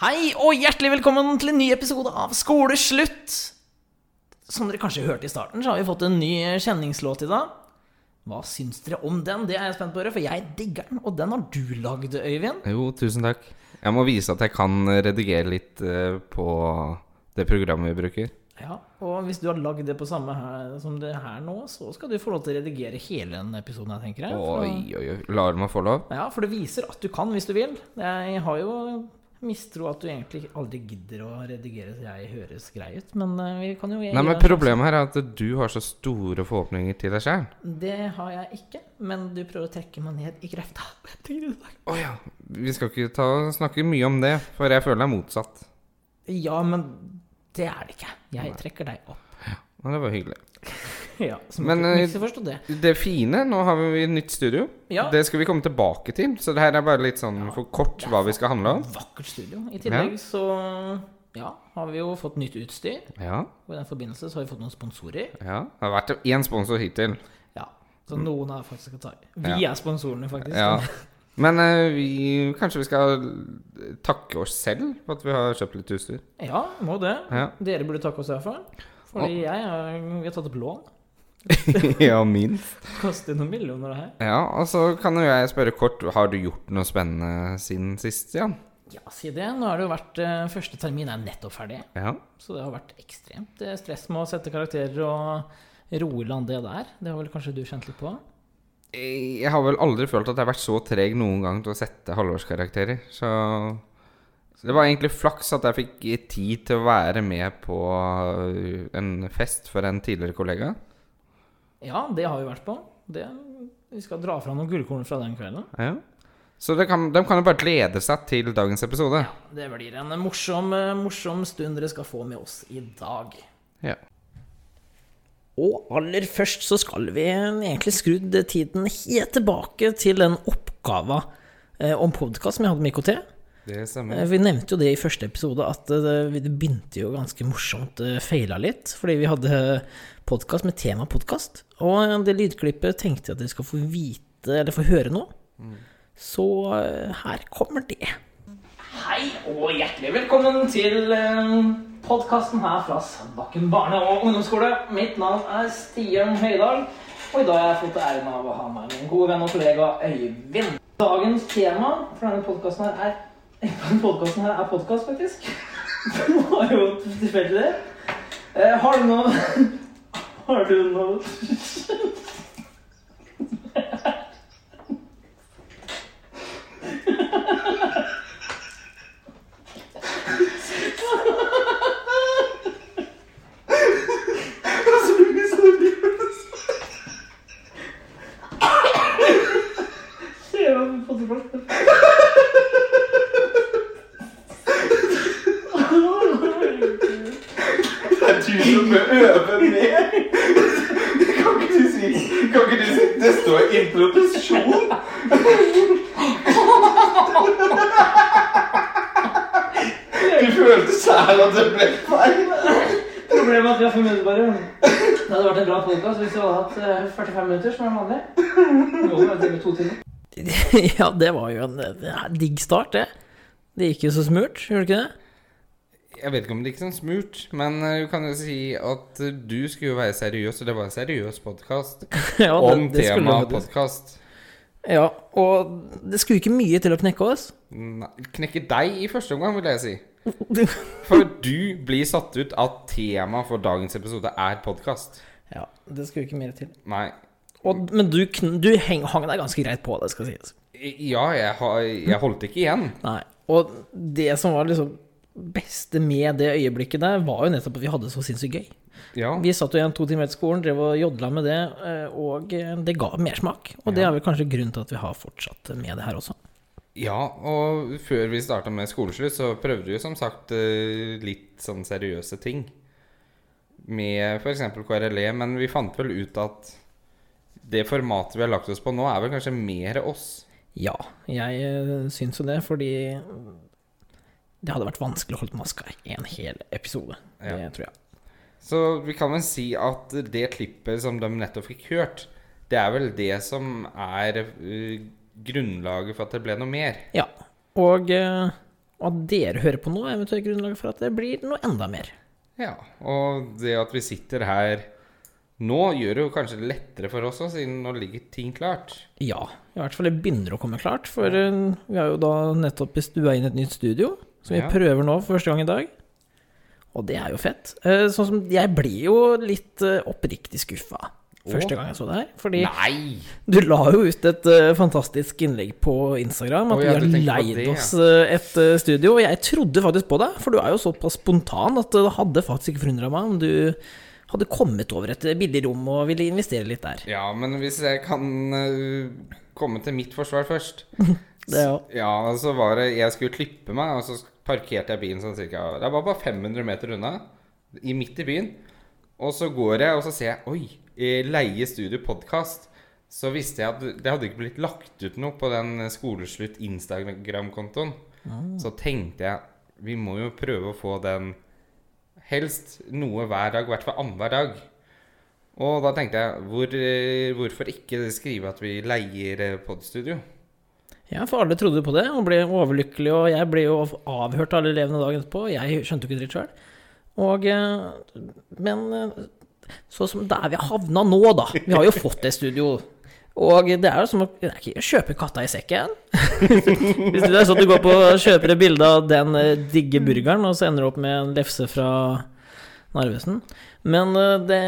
Hei og hjertelig velkommen til en ny episode av Skoleslutt. Som dere kanskje hørte i starten, så har vi fått en ny kjenningslåt i dag. Hva syns dere om den? Det er jeg spent på å høre, for jeg digger den. Og den har du lagd, Øyvind. Jo, tusen takk. Jeg må vise at jeg kan redigere litt eh, på det programmet vi bruker. Ja, Og hvis du har lagd det på samme her, som det her nå, så skal du få lov til å redigere hele den episoden her, tenker jeg. For- Oi, oi, oi. Lar du meg få lov? Ja, for det viser at du kan hvis du vil. Jeg har jo mistro at du egentlig aldri gidder å redigere så jeg høres grei ut, men eh, vi kan jo Nei, men Problemet her er at du har så store forhåpninger til deg sjøl. Det har jeg ikke, men du prøver å trekke meg ned i krefta. Å ja. Vi skal ikke ta, snakke mye om det, for jeg føler er motsatt. Ja, men det er det ikke. Jeg trekker deg opp. Men det var hyggelig. Ja, så Men, men, eh, ikke forstå det. Det fine, nå har vi nytt studio. Ja. Det skal vi komme tilbake til. Så det her er bare litt sånn for kort hva vi skal handle om. Vakkert studio. I tillegg så ja, har vi jo fått nytt utstyr. Ja, Og i den forbindelse så har vi fått noen sponsorer. ja. Det har vært én sponsor hittil. Ja, Så noen har faktisk ta i. Vi Ja. er sponsorene, faktisk. Ja. Men uh, vi, kanskje vi skal takke oss selv for at vi har kjøpt litt utstyr? Ja, må det. Ja. Dere burde takke oss fall. Fordi jeg vi har tatt opp lån. ja, minst. Koster noen millioner, det her. Ja, og så kan jo jeg spørre kort, har du gjort noe spennende siden sist, Jan? Ja, si det. Nå har det jo vært eh, Første termin er nettopp ferdig. Ja. Så det har vært ekstremt eh, stress med å sette karakterer og roe land det der. Det har vel kanskje du kjent litt på? Jeg har vel aldri følt at jeg har vært så treg noen gang til å sette halvårskarakterer. Så, så det var egentlig flaks at jeg fikk tid til å være med på en fest for en tidligere kollega. Ja, det har vi vært på. Det, vi skal dra fram noen gullkorn fra den kvelden. Ja. Så det kan, de kan jo bare glede seg til dagens episode. Ja, Det blir en morsom, eh, morsom stund dere skal få med oss i dag. Ja. Og aller først så skal vi egentlig skrudd tiden helt tilbake til den oppgava eh, om podkast som jeg hadde med IKT. Det Eh, stemmer. Vi nevnte jo det i første episode, at eh, vi- det begynte jo ganske morsomt, eh, feila litt. Fordi vi hadde podkast med tema podkast. Og det lydklippet tenkte jeg at dere skal få vite, eller få høre nå. Så eh, her kommer det. Hei og hjertelig velkommen til podkasten her fra Sandbakken barne- og ungdomsskole. Mitt navn er Stian Høydahl, og i dag har jeg fått æren av å ha med min gode venn og kollega Øyvind. Dagens tema for denne podkasten her er Podkasten her er podkast, faktisk. Det var jo tilfeldig, det. Eh, har du noe Har du noe Se hva vi har fått tilbake. Det er du som bør øve mer! Kan ikke du si Kan ikke du si Det står introduksjon! Du følte selv at det ble feil. Problemet er at vi har fem minutter bare. Det hadde vært en bra podkast hvis vi hadde hatt eh, 45 minutter, som er vanlig. Nå er det to timer. Ja, det var jo en, en digg start, det. Det gikk jo så smurt, gjorde det ikke det? Jeg vet ikke om det gikk sånn smurt, men eh, du kan jo si at eh, du skulle jo være seriøs, og det var en seriøs podkast Ja, om temaet podkast. Ja, og det skulle ikke mye til å knekke oss. Knekke deg i første omgang, vil jeg si. For du blir satt ut av temaet for dagens episode er podkast. Ja, det skulle ikke mer til. Nei. Og, men du, du heng, hang deg ganske greit på, det skal sies. Ja, jeg, jeg holdt ikke igjen. Nei. Og det som var liksom beste med det øyeblikket der, var jo nettopp at vi hadde det så sinnssykt gøy. Ja. Vi satt jo igjen to timer etter skolen, drev og jodla med det, eh, og eh, det ga mersmak. Og det er vel kanskje grunnen til at vi har fortsatt med det her også. Ja, og før vi starta med skoleslutt, så prøvde vi jo som sagt eh, litt sånn seriøse ting. Med f.eks. KRLE, men vi fant vel ut at det formatet vi har lagt oss på nå, er vel kanskje mer oss. Ja, jeg eh, syns jo det, fordi det hadde vært vanskelig å holde maska i en hel episode. Ja. Det tror jeg. Så vi kan vel si at det klippet som de nettopp fikk hørt, det er vel det som er eh, grunnlaget for at det ble noe mer. Ja. Og, uh, at dere hører på nå, er eventuelt grunnlaget for at det blir noe enda mer. Ja, og det at vi sitter her nå, gjør det jo kanskje lettere for oss òg, siden nå ligger ting klart. Ja, i hvert fall det begynner å komme klart. For uh, vi har jo da nettopp stua inn et nytt studio, som vi Ja. prøver nå for første gang i dag. Og det er jo fett. Eh, Sånn som Jeg blir jo litt oppriktig skuffa første gang jeg så det her. Fordi Nei! du la jo ut et uh, fantastisk innlegg på Instagram. At oh, ja, vi har leid det, ja. oss uh, et uh, studio. Og jeg trodde faktisk på deg, for du er jo såpass spontan at det hadde faktisk ikke forundra meg om du hadde kommet over et billig rom og ville investere litt der. Ja, men hvis jeg kan komme til mitt forsvar først Det jo Ja, så var det Jeg skulle klippe meg, og så parkerte jeg bilen sånn cirka Det var bare 500 meter unna, i midt i byen. Og så går jeg, og så ser jeg Oi, Leie Studio Podkast. Så visste jeg at det hadde ikke blitt lagt ut noe på den Skoleslutt Instagram-kontoen. Så tenkte jeg vi må jo prøve å få den helst noe hver dag, i hvert fall annenhver dag. Og da tenkte jeg hvor, eh, hvorfor ikke skrive at vi leier eh, podstudio? Ja, for alle trodde på det og ble overlykkelige, og jeg ble jo avhørt av alle elevene dagen etterpå. Jeg skjønte jo ikke dritt sjøl. Og eh, Men så som der vi har havna nå, da. Vi har jo fått det studio. Og det er jo som å det er ikke kjøpe katta i sekken. Hvis det er sånn at du går på kjøper et bilde av den eh, digge burgeren, og så ender du opp med en lefse fra Narvesen. Men eh, det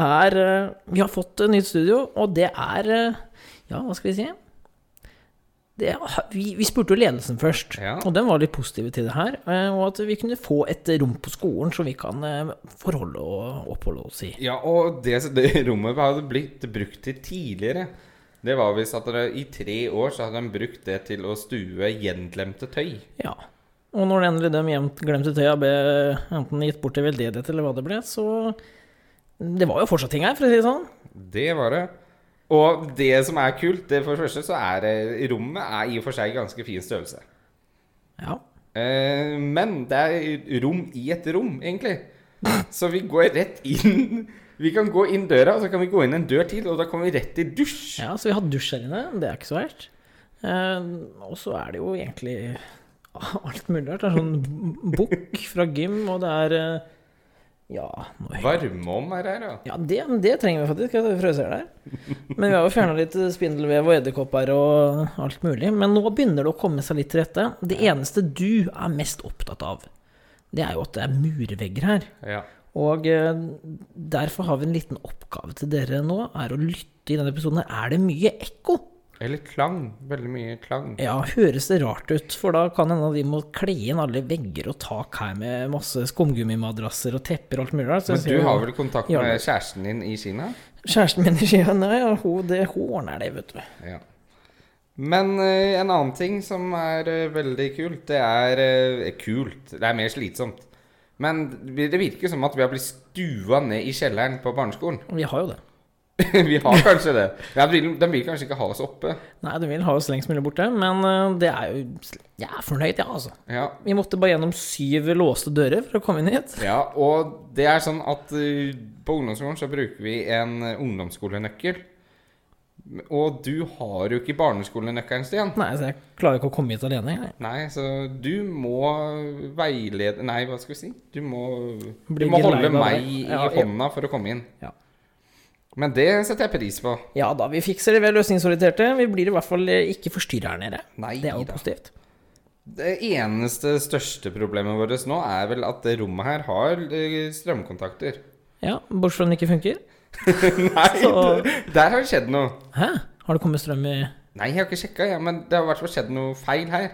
er eh, Vi har fått et nytt studio, og det er Ja, hva skal vi si? Det, vi, vi spurte jo ledelsen først, Ja. og den var litt positive til det her. eh, Og at vi kunne få et rom på skolen som vi kan eh, forholde og oppholde oss i. Ja, og det, det rommet hadde blitt brukt til tidligere. Det var visst at det, i tre år så hadde de brukt det til å stue gjenglemte tøy. Ja. Og når endelig de gjenglemte tøya ble enten gitt bort til veldedighet eller hva det ble, så Det var jo fortsatt ting her, for å si det sånn. Det var det. Og det som er kult, det for det første så er det Rommet er i og for seg ganske fin størrelse. Ja. Eh, men det er rom i et rom, egentlig. Så vi går rett inn Vi kan gå inn døra, og så kan vi gå inn en dør til, og da kommer vi rett til dusj. ja, så vi har dusj her inne. Det er ikke så verst. Eh, og så er det jo egentlig alt mulig rart. Det er sånn bukk fra gym, og det er eh, Ja, nå Varmeom er her, ja. Ja, det, det trenger vi faktisk. Jeg frøser der. Men vi har jo fjerna litt spindelvev og edderkopper og alt mulig. Men nå begynner det å komme seg litt til rette. Det eneste du er mest opptatt av, det er jo at det er murvegger her. Ja. Og eh, derfor har vi en liten oppgave til dere nå, er å lytte i denne episoden. Er det mye ekko? Eller klang. Veldig mye klang. Ja, høres det rart ut? For da kan hende de må kle inn alle vegger og tak her med masse skumgummimadrasser og tepper og alt mulig rart. Men du har vel kontakt med ja. kjæresten din i Kina? Kjæresten min i Kina, ja, hun, det, hun ordner det, vet du. Ja. Men uh, en annen ting som er uh, veldig kult, det er uh, kult. Det er mer slitsomt. Men det virker som at vi har blitt stua ned i kjelleren på barneskolen. Vi har jo det. vi har kanskje det. Ja, de, vil, de vil kanskje ikke ha oss oppe. Nei, de vil ha oss lengst mulig borte, men eh, det er jo Jeg er fornøyd, ja, altså. Ja, Vi måtte bare gjennom syv låste dører for å komme inn hit. ja og det er sånn at uh, på ungdomsskolen så bruker vi en eh, ungdomsskolenøkkel. Og du har jo ikke barneskolenøkkelen, Stian. Nei, så jeg klarer ikke å komme hit alene. Jeg. Nei, så du må veilede Nei, hva skal vi si? Du må, du må holde meg i ja. hånda for å komme inn. Ja. Men det setter jeg pris på. Ja da, vi fikser det, vi er løsningsorienterte. Vi blir i hvert fall eh, ikke forstyrra her nede. Nei Det er jo da. positivt. Det eneste største problemet vårt nå er vel at det rommet her har eh, strømkontakter. Ja, Bortsett fra den ikke funker. Nei, Så- der har det skjedd noe. Hæ? Har det kommet strøm i Nei, jeg har ikke sjekka, ja, men det har i hvert fall skjedd noe feil her.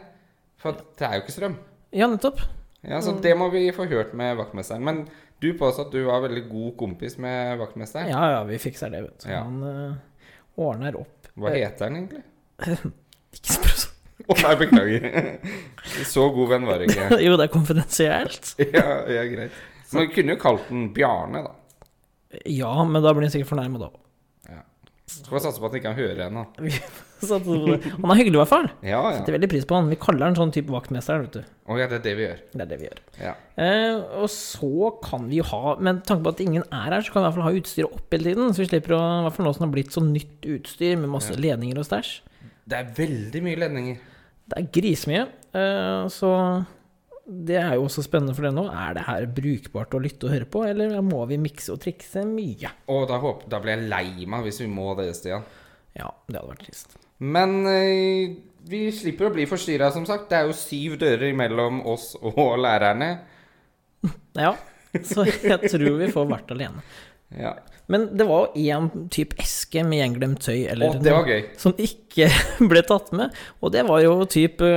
For det er jo ikke strøm. Ja, nettopp. Ja, Så det må vi få hørt med vaktmesteren. Men du påstod at du var veldig god kompis med vaktmesteren. Ja ja, vi fikser det, vet du. Ja. Han uh, ordner opp. Hva heter han egentlig? Ikke spør sånn. Å nei, beklager. Så god venn var jeg ikke. Jo, det er konfidensielt. Ja, ja, greit. Men du kunne jo kalt den Bjarne, da. Ja, men da blir han sikkert fornærma, da. Skal vi satse på at han ikke kan høre henne. Det. Han er hyggelig, i hvert fall. Ja, ja. Setter veldig pris på han. Vi kaller han sånn type vaktmester, vet du. Å ja, det er det vi gjør. Det er det vi gjør. Ja. Eh, og så kan vi jo ha Med tanke på at ingen er her, så kan vi i hvert fall ha utstyret opp hele tiden. Så vi slipper å I hvert fall nå som det har blitt så nytt utstyr med masse ledninger og stæsj. Det er veldig mye ledninger. Det er grisemye. Eh, Så det er jo også spennende for deg nå. Er det her brukbart å lytte og høre på, eller må vi mikse og trikse mye? Og da, håper, da blir jeg lei meg hvis vi må det, Stian. Ja, det hadde vært trist. Men eh, vi slipper å bli forstyrra, som sagt. Det er jo syv dører mellom oss og lærerne. Ja, så jeg tror vi får vært alene. Ja. Men det var jo én type eske med gjenglemt tøy, eller det gøy. som ikke ble tatt med. Og det var jo type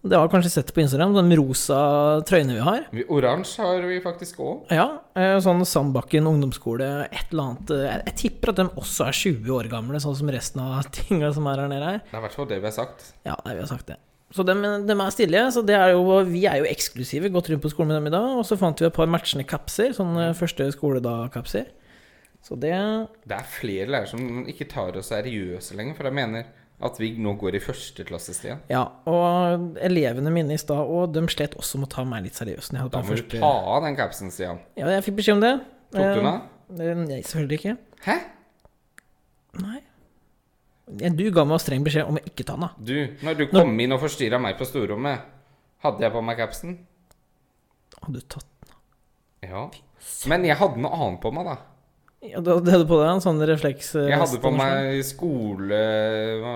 Det har kanskje sett på Instagram, de rosa trøyene vi har. Oransje har vi faktisk òg. Ja, eh, sånn Sandbakken ungdomsskole, et eller annet eh, Jeg, jeg tipper at de også er 20 år gamle, sånn som resten av tinga som er her nede her. Det er i hvert fall det vi har sagt. Ja, vi har sagt det. Så de, de er stille. Så det er jo, vi er jo eksklusive, gått rundt på skolen med dem i dag. Og så fant vi et par matchende kapser, sånne første skoledag-kapser. Så det Det er flere lærere som ikke tar oss seriøse lenger, for jeg mener at vi nå går i første klasse, Ja, og elevene mine i stad og de slet også med å ta meg litt seriøst. når Da må du ta av den capsen, Stian. Ja, jeg fikk beskjed om det. Tok du den av? Eh, Nei, selvfølgelig ikke. Hæ? Nei. Du ga meg streng beskjed om å ikke ta den av. Du, når du kom inn og forstyrra meg på storrommet, hadde jeg på meg capsen? Hadde du tatt Ja. Men jeg hadde noe annet på meg, da. Ja, Du hadde på deg en sånn refleks... eh, Jeg hadde på meg skole...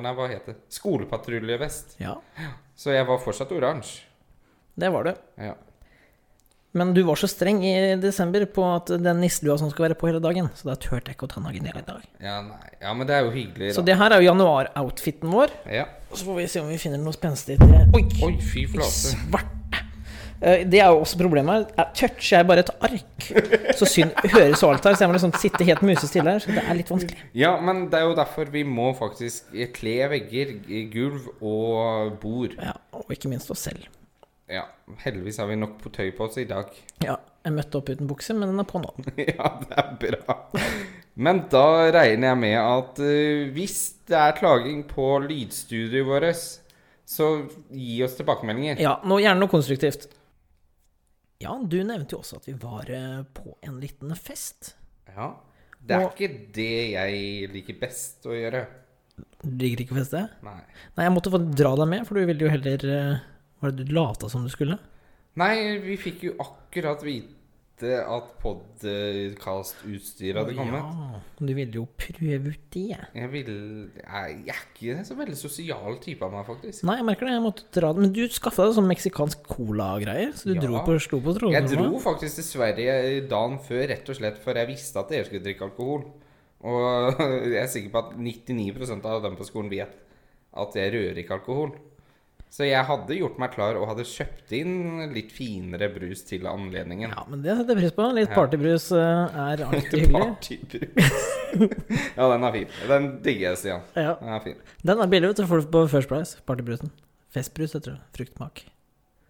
Nei, hva heter det? Skolepatruljevest. Ja, Så jeg var fortsatt oransje. det var du. Ja. Men du var så streng i desember på at den nisselua som skal være på hele dagen, så da turte jeg ikke å ta nagen av hele dag. Ja, ja, men det er jo hyggelig, da. Så det her er jo januar-outfiten vår. Ja. Og så får vi se om vi finner noe spenstig til Oi! Oi, fy flate. Svarte! Eh, Det er jo også problemet. her. Toucher jeg bare et ark, så synd, høres alt her. Så jeg må liksom sitte helt musestille her. Så det er litt vanskelig. Ja, men det er jo derfor vi må faktisk kle vegger, gulv og bord. Ja, Og ikke minst oss selv. Ja, heldigvis har vi nok på tøy på oss i dag. Ja, jeg møtte opp uten bukse, men den er på nå. ja, det er bra. Men da regner jeg med at uh, hvis det er klaging på lydstudioet vårt, så gi oss tilbakemeldinger. Ja, nå, gjerne noe konstruktivt. Ja, du nevnte jo også at vi var eh, på en liten fest. Ja. Det er Og- ikke det jeg liker best å gjøre. Du liker ikke feste? Nei. Nei, jeg måtte få dra deg med, for du ville jo heller eh, Var det du lata som du skulle? Nei, vi fikk jo akkurat vite at podkastutstyret hadde kommet. Ja, du ville jo prøve ut det. Jeg vil Jeg jeg er ikke en så veldig sosial type av meg, faktisk. Nei, jeg merker det. Jeg måtte dra Men du skaffa deg sånn meksikansk cola-greier, så du Ja. dro på, slo på tråden? Jeg dro faktisk til Sverige dagen før rett og slett for jeg visste at dere skulle drikke alkohol. Og jeg er sikker på at 99% av dem på skolen vet at jeg rører ikke alkohol. Så jeg hadde gjort meg klar og hadde kjøpt inn litt finere brus til anledningen. Ja, men det setter jeg pris på. Litt partybrus eh, er alltid hyggelig. Partybrus. ja, den er fin. Den digger jeg, Stian. Ja. Den er fin. Den er billig, vet du. Får du på First Price. Partybrusen. Festbrus, heter det. Fruktmak.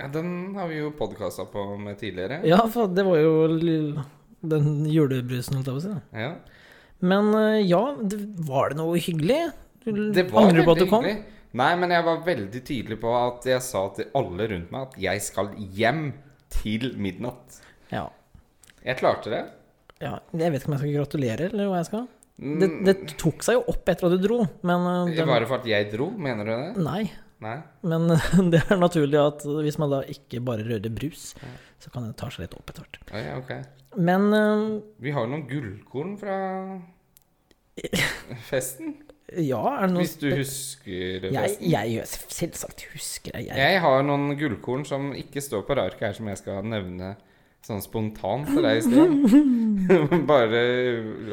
Ja, den har vi jo podkasta på med tidligere. Ja, for det var jo den julebrusen, holdt jeg på å si. Ja. Men eh, ja, var det noe hyggelig? Du, Det var veldig hyggelig. Nei, men jeg var veldig tydelig på at jeg sa til alle rundt meg at jeg skal hjem til midnatt. Ja. Jeg klarte det. ja. Jeg vet ikke om jeg skal gratulere, eller hva jeg skal. Mm, Det, det tok seg jo opp etter at du dro, men eh, den, Var det for at jeg dro? Mener du det? Nei. Nei? Men det er naturlig at hvis man da ikke bare rører brus, så kan det ta seg litt opp etter hvert. Å, ja, ok. Men uh, Vi har jo noen gullkorn fra festen. Ja, er det noe Hvis du husker jeg, festen. jeg selvsagt husker jeg. jeg. Jeg har noen gullkorn som ikke står på arket her, som jeg skal nevne sånn spontant til deg i sted. Bare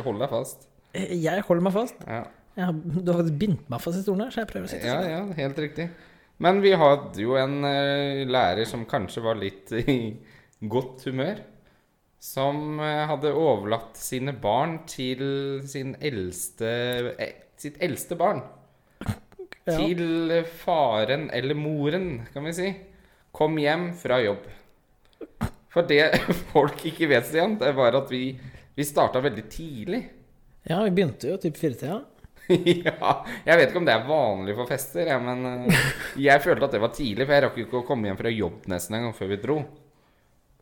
hold deg fast. Jeg holder meg fast. Ja. Jeg har, du har bindt meg fast i stolen her, så jeg prøver å sitte sånn. ja, helt riktig. Men vi hadde jo en uh, lærer som kanskje var litt i godt humør. Som uh, hadde overlatt sine barn til sin eldste eh, sitt eldste barn. Ja. Til faren eller moren, kan vi si. Kom hjem fra jobb. For det folk ikke vet, Stian, det var at vi, vi starta veldig tidlig. Ja, vi begynte jo typ firetida. ja, jeg vet ikke om det er vanlig for fester, ja, men eh, jeg følte at det var tidlig, for jeg rakk jo ikke å komme hjem fra jobb nesten en gang før vi dro.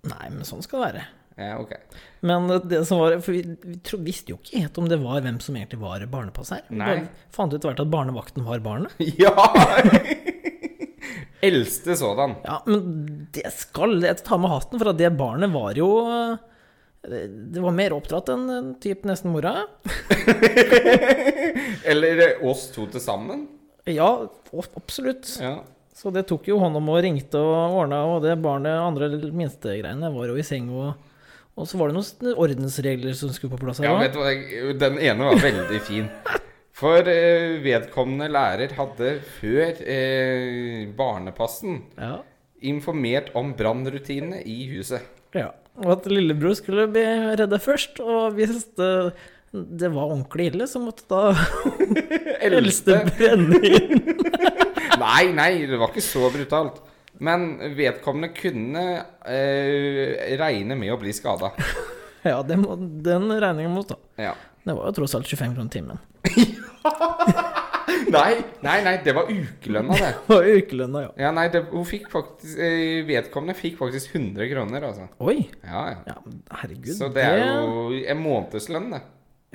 Nei, men sånn skal det være. Ja, ok. Men det som var For vi, vi tro, visste jo ikke helt om det var hvem som egentlig var barnepass her. Vi Nei. bare fant ut hvert at barnevakten var barnet. Ja! Eldste sådan. Ja, men det skal jeg ta med hatten, for at det barnet var jo eh, Det var mer oppdratt enn en typ nesten mora. Eller eh, oss to til sammen. Ja, absolutt. Ja. Så det tok jo hånd om og ringte og ordna, og det barnet, andre minste greiene, var jo i seng og Og så var det noen ordensregler som skulle på plass her ja, vet du hva, den ene var veldig fin. For eh, vedkommende lærer hadde før eh, barnepassen Ja. informert om brannrutinene i huset. ja. Og at lillebror skulle bli redda først, og hvis det, det var ordentlig ille, så måtte da eldste brenne inn. Nei, nei, det var ikke så brutalt. Men vedkommende kunne eh, regne med å bli skada. Ja, det må, den regningen må ta. Ja. Det var jo tross alt 25 kroner timen. Nei, nei, nei, det var ukelønna, det. Det var ukelønna, ja. Ja, nei, det, hun fikk faktisk eh, Vedkommende fikk faktisk 100 kroner, altså. Oi! Ja, ja. Ja, herregud. Så det er jo en månedslønn, det.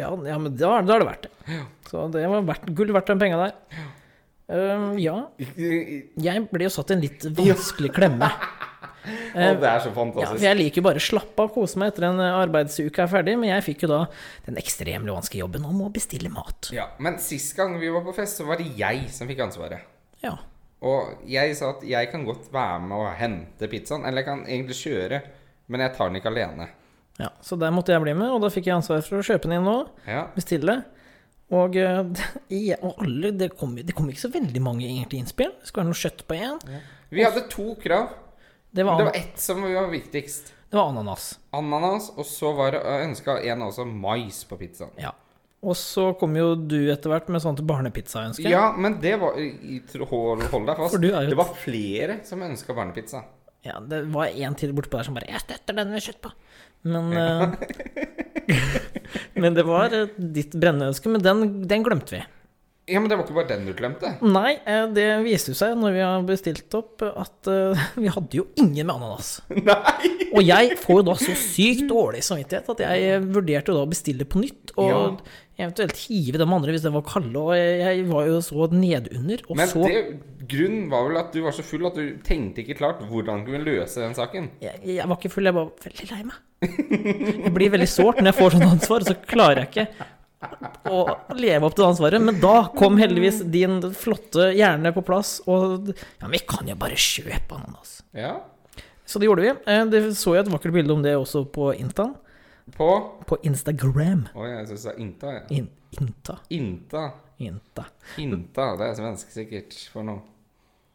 Ja, ja men da, da er det verdt det. Så det var verdt, gull verdt de penga der. Ehm, ja, jeg ble jo satt i en litt vanskelig klemme. Uh, det er så Ja, fantastisk. jeg liker jo bare å slappe av og kose meg etter en arbeidsuke er ferdig, men jeg fikk jo da den ekstremt vanskelige jobben om å bestille mat. Ja, Men sist gang vi var på fest, så var det jeg som fikk ansvaret. Ja. Og jeg sa at jeg kan godt være med og hente pizzaen, eller jeg kan egentlig kjøre, men jeg tar den ikke alene. ja. Så der måtte jeg bli med, og da fikk jeg ansvar for å kjøpe den inn nå. Ja, bestille. Og, eh, og alle, det kom, det kom ikke så veldig mange egentlig innspill. Det skulle være noe kjøtt på én. Vi hadde to krav. Det, Det var var ett som var viktigst. det var ananas. Ananas, og så var det ønska en også mais på pizzaen. Ja. Og så kom jo du etter hvert med sånt barnepizzaønske. Ja, men det var Hold, hold deg fast. Jo Det var flere som ønska barnepizza. Ja, det var en til bortpå der som bare 'Jeg støtter den med kjøtt på'. Men eh, Men det var eh, ditt brenneønske. Men den, den glemte vi. Ja, men det var ikke bare den du glemte. Nei, eh, det viste seg når vi har bestilt opp, at eh, vi hadde jo ingen med ananas. Nei! Og jeg får jo da så sykt dårlig samvittighet at jeg vurderte jo da å bestille på nytt. Og eventuelt hive dem andre hvis de var kalde. Og jeg var jo så nedunder. Og Men så det, grunnen var vel at du var så full at du tenkte ikke klart hvordan du kunne løse den saken. jeg, jeg var ikke full, jeg var veldig lei meg. Jeg blir veldig sårt når jeg får sånn ansvar, så klarer jeg ikke å leve opp til det ansvaret. Men da kom heldigvis din flotte hjerne på plass, og ja, men vi kan jo bare kjøpe ananas. Ja. Så det gjorde vi. Eh, Det så jeg et vakkert bilde om det også på Intan. På På Instagram. Å, jeg syns det er Inta. Ja. In, Inta. Inta. Inta. Inta. Det er svensk sikkert for noe.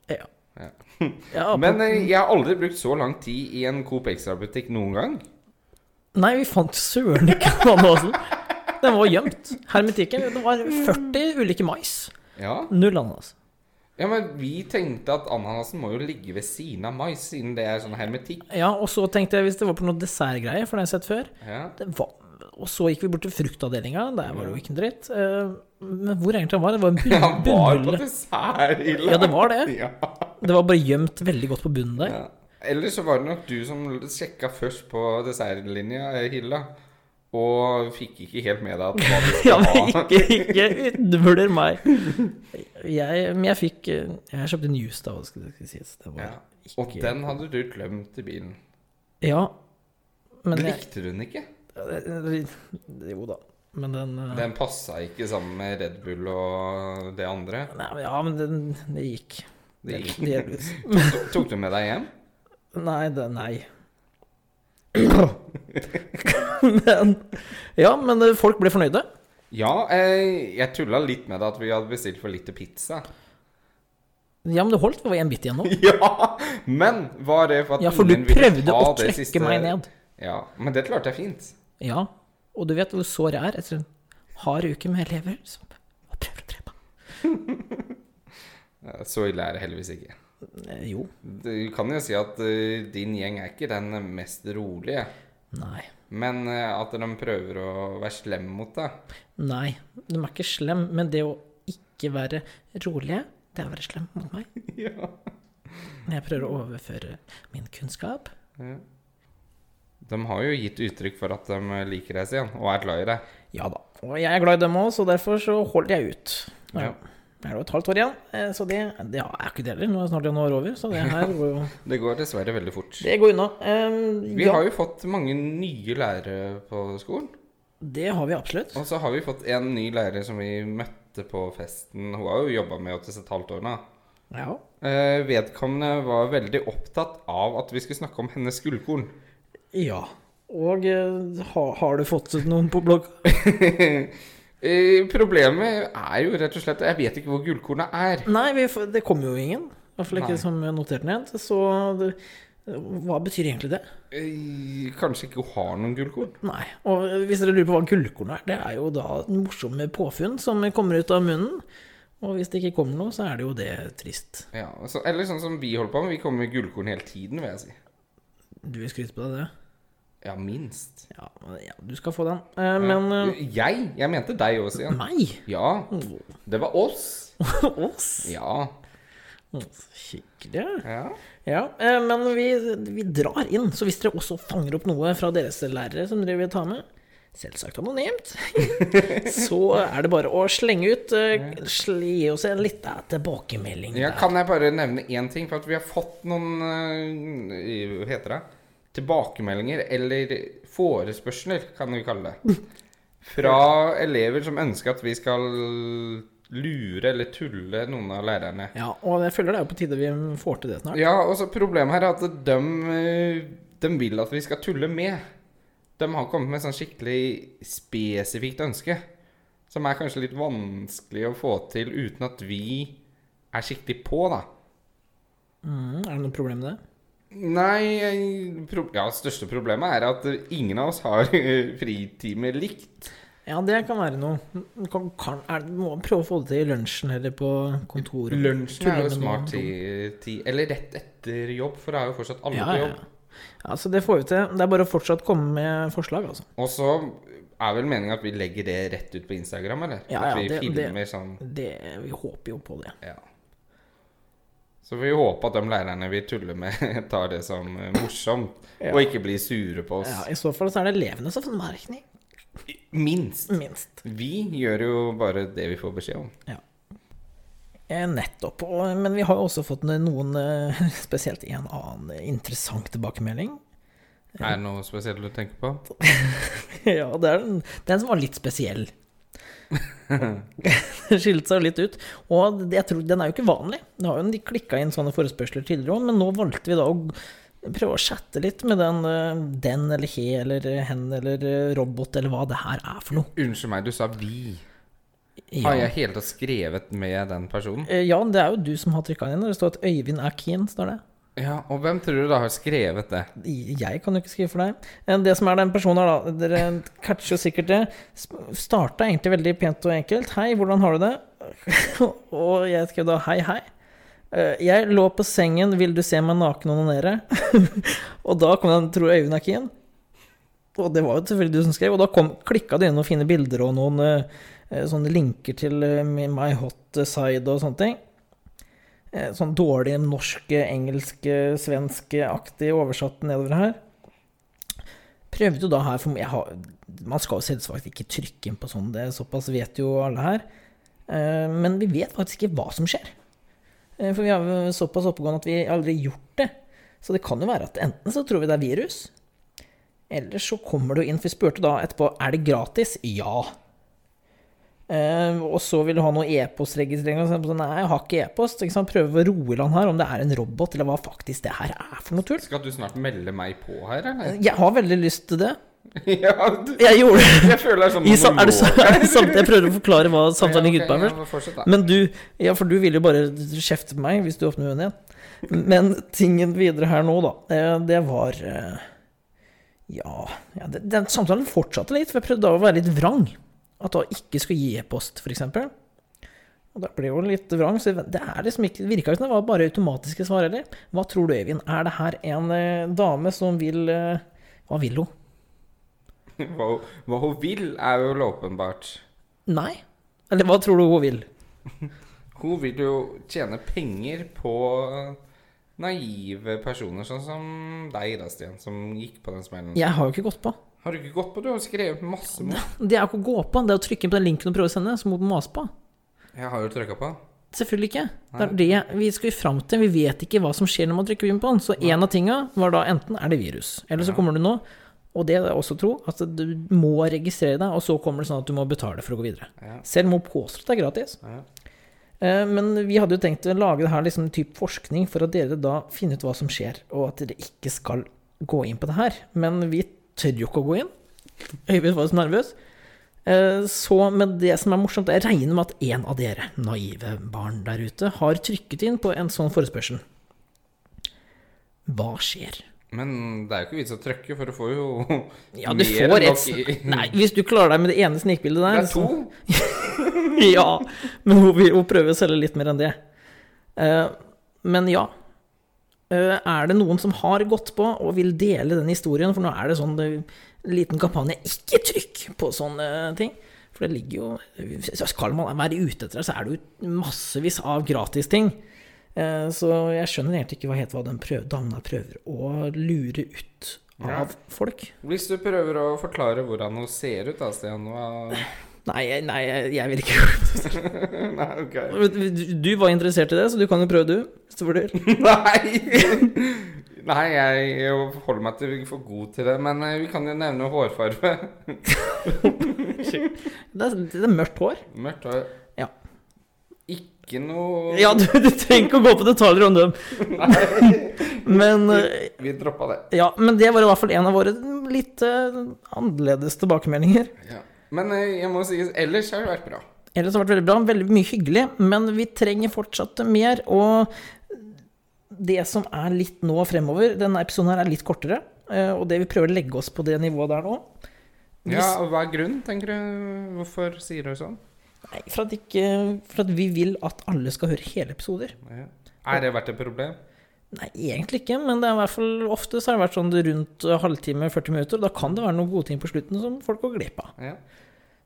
Ja. Ja. ja Men eh, jeg har aldri brukt så lang tid i en Coop Extra-butikk noen gang. nei, vi fant søren ikke ananasen. Den var gjemt. Hermetikken. Det var 40 ulike mais. Ja. Null ananas. ja, men vi tenkte at ananasen må jo ligge ved siden av mais, siden det er sånn hermetikk. Ja, og så tenkte jeg hvis det var på noe dessertgreier, for det har jeg sett før Ja. det var, Og så gikk vi bort til fruktavdelinga. Der var det jo ikke en dritt. Eh, Men hvor egentlig han var? Det var en bunn- Han var på desserthylla. Ja, det var det. Ja. Det var bare gjemt veldig godt på bunnen der. Ja. Eller så var det nok du som sjekka først på dessertlinja, Hilla hylla, og fikk ikke helt med deg at hva du Ja, men ikke, ikke utvurder meg. Jeg, men jeg fikk Jeg kjøpte en juice, da, hva skal det sies. Det var Ja. Og ikke den hadde du glemt i bilen. Ja, men Likte du den ikke? Jo da. Men den uh... Den passa ikke sammen med Red Bull og det andre. nei, men Ja, men den, det gikk. Det gikk. Delvis. Tok du med deg hjem? Nei, det Nei. men Ja, men eh, folk ble fornøyde. Ja, jeg, jeg tulla litt med det at vi hadde bestilt for lite pizza. Ja, men det holdt. Vi var én bit igjen nå. Ja, men var det for at Ja, for du ingen ville prøvde ta å det trekke siste- meg ned. Ja, men det klarte jeg fint. Ja. Og du vet hvor sår jeg er etter en hard uke med elever som prøver å drepe meg. Eh, Så ille er det heldigvis ikke. Eh, Jo. Du kan jo si at eh, din gjeng er ikke den mest rolige, Nei. men eh, at de prøver å være slem mot deg. Nei. De er ikke slem, men det å ikke være rolige, det er å være slem mot meg. Ja. Jeg prøver å overføre min kunnskap. De har jo gitt uttrykk for at de liker deg, igjen, og er glad i deg. Ja da. Og jeg er glad i dem òg, så derfor så holder jeg ut. Ja. Ja. Er det et halvt år igjen, eh, så det, det er ikke det heller. Nå er snart januar over, så det her går jo Det går dessverre veldig fort. Det går unna. Um, Vi ja, har jo fått mange nye lærere på skolen. det har vi absolutt. Og så har vi fått en ny lærer som vi møtte på festen. Hun har jo jobba med oss et halvt år nå. Ja. Uh, vedkommende var veldig opptatt av at vi skulle snakke om hennes gullkorn. ja. Og uh, ha, har du fått noen på blogg? Problemet er jo rett og slett Jeg vet ikke hvor gullkornet er. Nei, vi, får- det kommer jo ingen. I hvert fall ikke Nei. som notert ned. Så det, hva betyr egentlig det? Eh, kanskje ikke har noen gullkorn? Nei. Og hvis dere lurer på hva gullkorn er, det er jo da morsomme påfunn som kommer ut av munnen. Og hvis det ikke kommer noe, så er det jo det trist. Ja, så, eller sånn som vi holder på med. Vi kommer med gullkorn hele tiden, vil jeg si. Du vil skryte på deg det? Ja, minst. Ja, ja du skal få den. Eh, men eh, Jeg? Jeg mente deg også igjen. meg? Ja. Det var oss. Oss? Ja. Hyggelig. ja. Ja, eh, men vi, vi drar inn. Så hvis dere også fanger opp noe fra deres lærere som dere vil ta med, selvsagt anonymt, så er det bare å slenge ut. eh, sl- Gi oss en liten tilbakemelding. Ja, der. kan jeg bare nevne én ting? For at vi har fått noen eh, Hva heter det? Tilbakemeldinger, eller forespørsler, kan vi kalle det. Fra elever som ønsker at vi skal lure eller tulle noen av lærerne. Ja, og jeg føler det er på tide vi får til det snart. Ja, og så problemet her er at de, eh, de vil at vi skal tulle med. De har kommet med et sånn skikkelig spesifikt ønske. Som er kanskje litt vanskelig å få til uten at vi er skikkelig på, da. Mm, er det noe problem med det? Nei, ja, største problemet er at ingen av oss har fritimer likt. Ja, det kan være noe. Kan, kan, er, må prøve å få det til i lunsjen eller på kontoret. Lunsjen er jo smart tid, ti, Eller rett etter jobb, for det er jo fortsatt alle Ja, på jobb. ja. ja, så det får vi til. Det er bare å fortsatt komme med forslag, altså. Og så er vel meningen at vi legger det rett ut på Instagram, eller? Ja, at ja, vi det- det- sånn Det, vi håper jo på det. Ja. Så vi håper at de lærerne vi tuller med, tar det som eh, morsomt, Ja. og ikke blir sure på oss. Ja, I så fall så er det elevene som får merkning. Minst. Minst. Vi gjør jo bare det vi får beskjed om. Ja. Nettopp. Men vi har jo også fått noen, eh, spesielt en annen interessant tilbakemelding. Er det noe spesielt du tenker på? ja, det er den, den som var litt spesiell. Det skilte seg litt ut. Og jeg tror, den er jo ikke vanlig. Det har jo klikka inn sånne forespørsler tidligere òg, men nå valgte vi da å prøve å chatte litt med den, eh, den eller he eller hen eller eh, robot eller hva det her er for noe. Unnskyld meg, du sa 'vi'. Ja. Har jeg hele tatt skrevet med den personen? Eh, ja, det er jo du som har trykka inn. Det står at Øyvind er keen, står det. Ja, Og hvem tror du da har skrevet det? Jeg kan jo ikke skrive for deg. Eh, Det som er den personen her, da Dere catcher jo sikkert det. Starta egentlig veldig pent og enkelt. Hei, hvordan har du det? og jeg skrev da hei, hei. Eh, Jeg lå på sengen, vil du se meg naken onanere? og da kom den, tror jeg Øyvind keen. Og det var jo selvfølgelig du som skrev. Og da klikka det inn noen fine bilder og noen eh, sånne linker til My Hot Side og sånne ting. Eh, Sånn dårlig norsk, engelsk, svensk-aktig oversatt nedover her. Prøvde jo da her for har, Man skal jo selvsagt ikke trykke inn på sånn, det såpass vet jo alle her. Eh, Men vi vet faktisk ikke hva som skjer. Eh, For vi jo såpass oppegående at vi aldri har gjort det. Så det kan jo være at enten så tror vi det er virus, eller så kommer det jo inn For vi spurte da etterpå er det gratis. Ja. Eh, og så vil du ha noe e-postregistrering. og sånn, Nei, jeg har ikke e-post. Ikke sant? Prøve å roe i land her om det er en robot, eller hva faktisk det her er for noe tull. Skal du snart melde meg på her, eller? Jeg har veldig lyst til det. ja, du, Jeg gjorde det. jeg føler det er sånn sa- er det, så- er det samt, Jeg prøver å forklare hva samtalen gikk ut på først. Men du Ja, for du vil jo bare kjefte på meg hvis du åpner munnen igjen. Men tingen videre her nå, da, eh, det var eh, Ja, ja det, den samtalen fortsatte litt, for jeg prøvde da å være litt vrang. At da ikke skulle gi e-post, f.eks. Og da ble hun jo litt vrang. Så det er liksom ikke virka ikke som det var bare automatiske svar, eller? Hva tror du, Øyvind? Er det her en eh, dame som vil eh, Hva vil hun? Hva, hva hun vil, er jo åpenbart. Nei? Eller hva tror du hun vil? Hun vil jo tjene penger på naive personer, sånn som deg, da, Stian, som gikk på den smellen. Jeg har jo ikke gått på. Har du ikke gått på? Du har skrevet masse mot. Det er jo ikke å gå på, det er å trykke på den linken og prøve å sende, så må du mase på. Jeg har jo trykka på. Selvfølgelig ikke. Det er det vi skal fram til. Vi vet ikke hva som skjer når man trykker inn på den. Så en av tinga var da enten er det virus, eller så kommer du nå. Og det er jeg også tro, at du må registrere deg, og så kommer det sånn at du må betale for å gå videre. Ja. Selv må påstå at det er gratis. Ja. Eh, Men vi hadde jo tenkt å lage det her liksom en type forskning for at dere da finner ut hva som skjer, og at dere ikke skal gå inn på det her. Men vi tør jo ikke å gå inn. Øyvind var så nervøs. Eh, Så men det som er morsomt, jeg regner med at en av dere naive barn der ute har trykket inn på en sånn forespørsel. Hva skjer? Men det er jo ikke vits å trykke, for du får jo Ja, du mer får et nok i- Nei, hvis du klarer deg med det ene snikbildet der Det er så- to. ja, men hun vil hun prøver å selge litt mer enn det. Eh, men ja. Eh, er det noen som har gått på og vil dele den historien? For nå er det sånn det, liten kampanje. Ikke trykk på sånne ting! For det ligger jo Skal man være ute etter det, så er det jo massevis av gratisting. ting så jeg skjønner egentlig ikke hva hva den prøv, damene prøver å lure ut Ja. av folk. Hvis du prøver å forklare hvordan hun ser ut, da, Stian hva... Nei, nei, jeg vil ikke Nei, ok. Du- Du var interessert i det, så du kan jo prøve, du. Hvis du vurderer. Nei! Nei, jeg, jeg holder meg til for god til det. Men eh, vi kan jo nevne hårfarge. Det er, det er mørkt hår. Mørkt hår. Ja. Ikke noe Ja, du, du trenger ikke å gå på detaljer om dem. Men Vi, Vi droppa det. Ja, men det var i hvert fall en av våre litt uh, annerledes tilbakemeldinger. Ja. Men eh, jeg må si ellers har det vært bra. Ellers har det vært veldig bra. Veldig mye hyggelig. Men vi trenger fortsatt mer. Og det som er litt nå fremover Denne episoden her er litt kortere. eh, Og det vi prøver å legge oss på det nivået der nå Hvis- Ja, og Hva er grunnen, tenker du? Hvorfor sier du sånn? Nei, for at, ikke, for at vi vil at alle skal høre hele episoder. Ja. Er det vært et problem? Nei, egentlig ikke, men det er i hvert fall ofte så har det vært sånn rundt halvtime, 40 minutter. Da kan det være noen gode ting på slutten som folk går glipp av. Ja.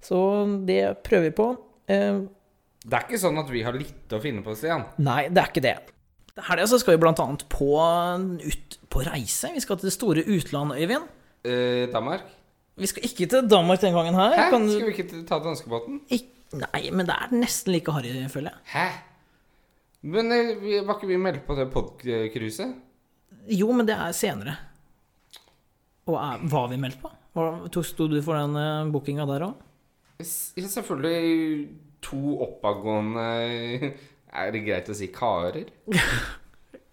Så det prøver vi på. Eh, Det er ikke sånn at vi har litt å finne på, Stian. nei, det er ikke det. Helga så skal vi blant annet på, ut på reise. Vi skal til det store utlandet, Øyvind. Eh, Danmark? Vi skal ikke til Danmark den gangen her. Hæ? Kan, Skal vi ikke ta danskebåten? Ik nei, men det er nesten like harry, føler jeg. Hæ? Men eh, var ikke vi meldt på det podkruset? Jo, men det er senere. Og er, var vi meldt på? Sto du for den uh, bookinga der òg? Selvfølgelig to oppadgående Er det greit å si karer?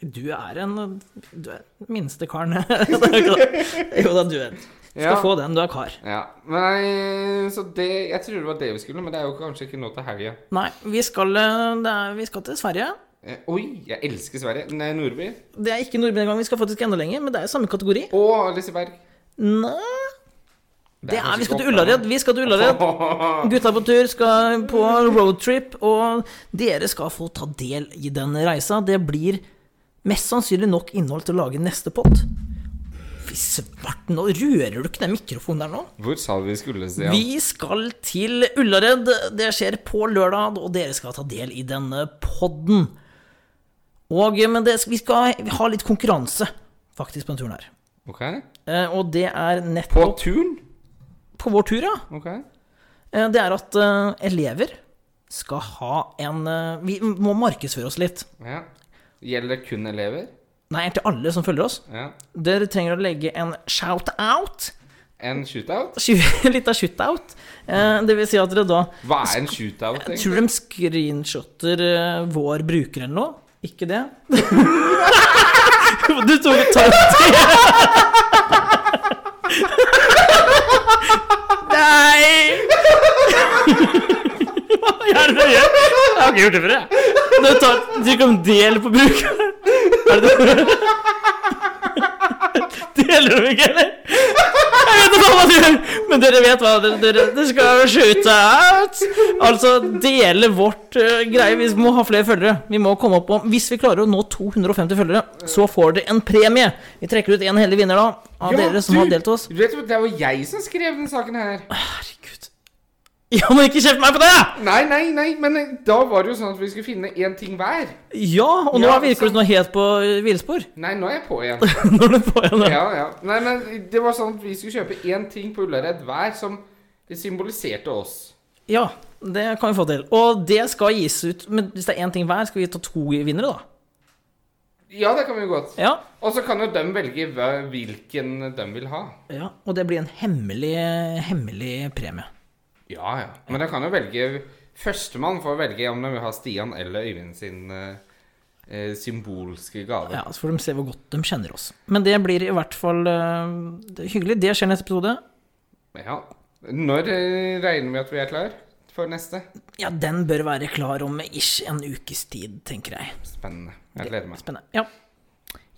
Du er en Du er den minste karen. jo da, du er Skal Ja. få den, du er kar. Ja. Nei, så det Jeg trodde det var det vi skulle, men det er jo kanskje ikke nå til helga. Nei, vi skal, eh, er, vi skal til Sverige. Eh, oi, jeg elsker Sverige. Nei, Nordby. Det er ikke Nordby engang, vi skal faktisk enda lenger, men det er samme kategori. Å, Liseberg. Nei Det er, Vi skal til Ullared. Vi skal til Ullared. Gutta på tur skal på roadtrip, og dere skal få ta del i den reisa. Det blir mest sannsynlig nok innhold til å lage neste pott. Fy svarten, nå rører du ikke den mikrofonen der nå. Hvor sa vi skulle, Stian? Vi skal til Ullared. Det skjer på lørdag, og dere skal ta del i denne podden. Og, men det, vi skal ha litt konkurranse, faktisk, på denne turen her. Ok. Eh, og det er På turen? på vår tur, ja. Ok. Eh, Det er at eh, elever skal ha en eh, Vi må markedsføre oss litt. Ja. Gjelder det kun elever? Nei, til alle som følger oss. Ja. Dere trenger å legge en shout-out. En shootout? Litt av shoot-out. Eh, Det vil si at dere da Hva er en shootout? Jeg egentlig? tror de screenshotter eh, vår bruker eller noe. Ikke det? du tok ta Nei! Er det du gjør? Jeg har ikke gjort det før, jeg. Du tar trykker om del på brukeren. Er det det? Deler du ikke, eller? Jeg vet ikke hva du gjør, men dere vet hva dere, dere, dere skal skyte ut. Altså dele vårt uh, greie. Vi må ha flere følgere. Vi må komme opp på Hvis vi klarer å nå 250 følgere, så får dere en premie. Vi trekker ut en heldig vinner da, av Ja, dere som du- har delt oss. Du vet Det var jeg som skrev den saken her. Herregud. Ja, men ikke kjeft meg på det! Nei, nei, nei, men eh, da var det jo sånn at vi skulle finne én ting hver. Ja, og nå Ja, virker du sant. nå helt på hvilespor villspor. Nei, nå er jeg på igjen. nå er du på igjen, Ja, ja. Nei, men det var sånn at vi skulle kjøpe én ting på Ullared hver som symboliserte oss. Ja. det kan vi få til. Og det skal gis ut Men hvis det er én ting hver, skal vi ta to vinnere, da? Ja, det kan vi godt. Ja. Og så kan jo de velge hvilken de vil ha. ja. Og det blir en hemmelig, hemmelig premie. Ja, ja. Men de kan jo velge Førstemann får velge om de vil ha Stian eller Øyvind sin eh, eh, symbolske gave. Ja, Så får de se hvor godt de kjenner oss. Men det blir i hvert fall eh, hyggelig. Det skjer neste episode. Ja. Når eh, regner vi at vi er klar for neste? Ja, den bør være klar om ish en ukes tid, tenker jeg. Spennende. Jeg gleder meg. Spennende. Ja.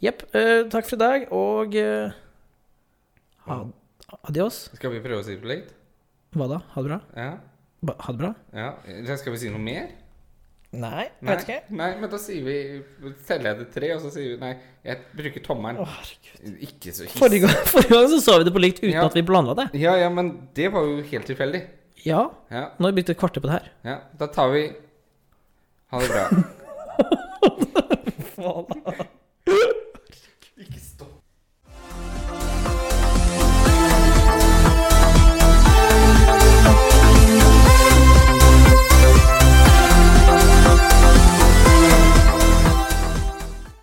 Jepp. eh, takk for i dag, og ha, Adios. Skal vi prøve å si det på likt? Hva da? Ha det bra? Ja. Ba, ha det bra? Ja. Skal vi si noe mer? Nei, nei, vet ikke. Nei, men da sier vi Teller jeg det tre, og så sier vi Nei, jeg bruker tommelen. Å herregud. Ikke så hiss. Forrige gang, forrige gang så sa vi det på likt uten Ja. at vi planla det. Ja, ja, men det var jo helt tilfeldig. Ja. Ja, Nå har vi brukt et kvarter på det her. ja. Da tar vi Ha det bra. Hva Faen.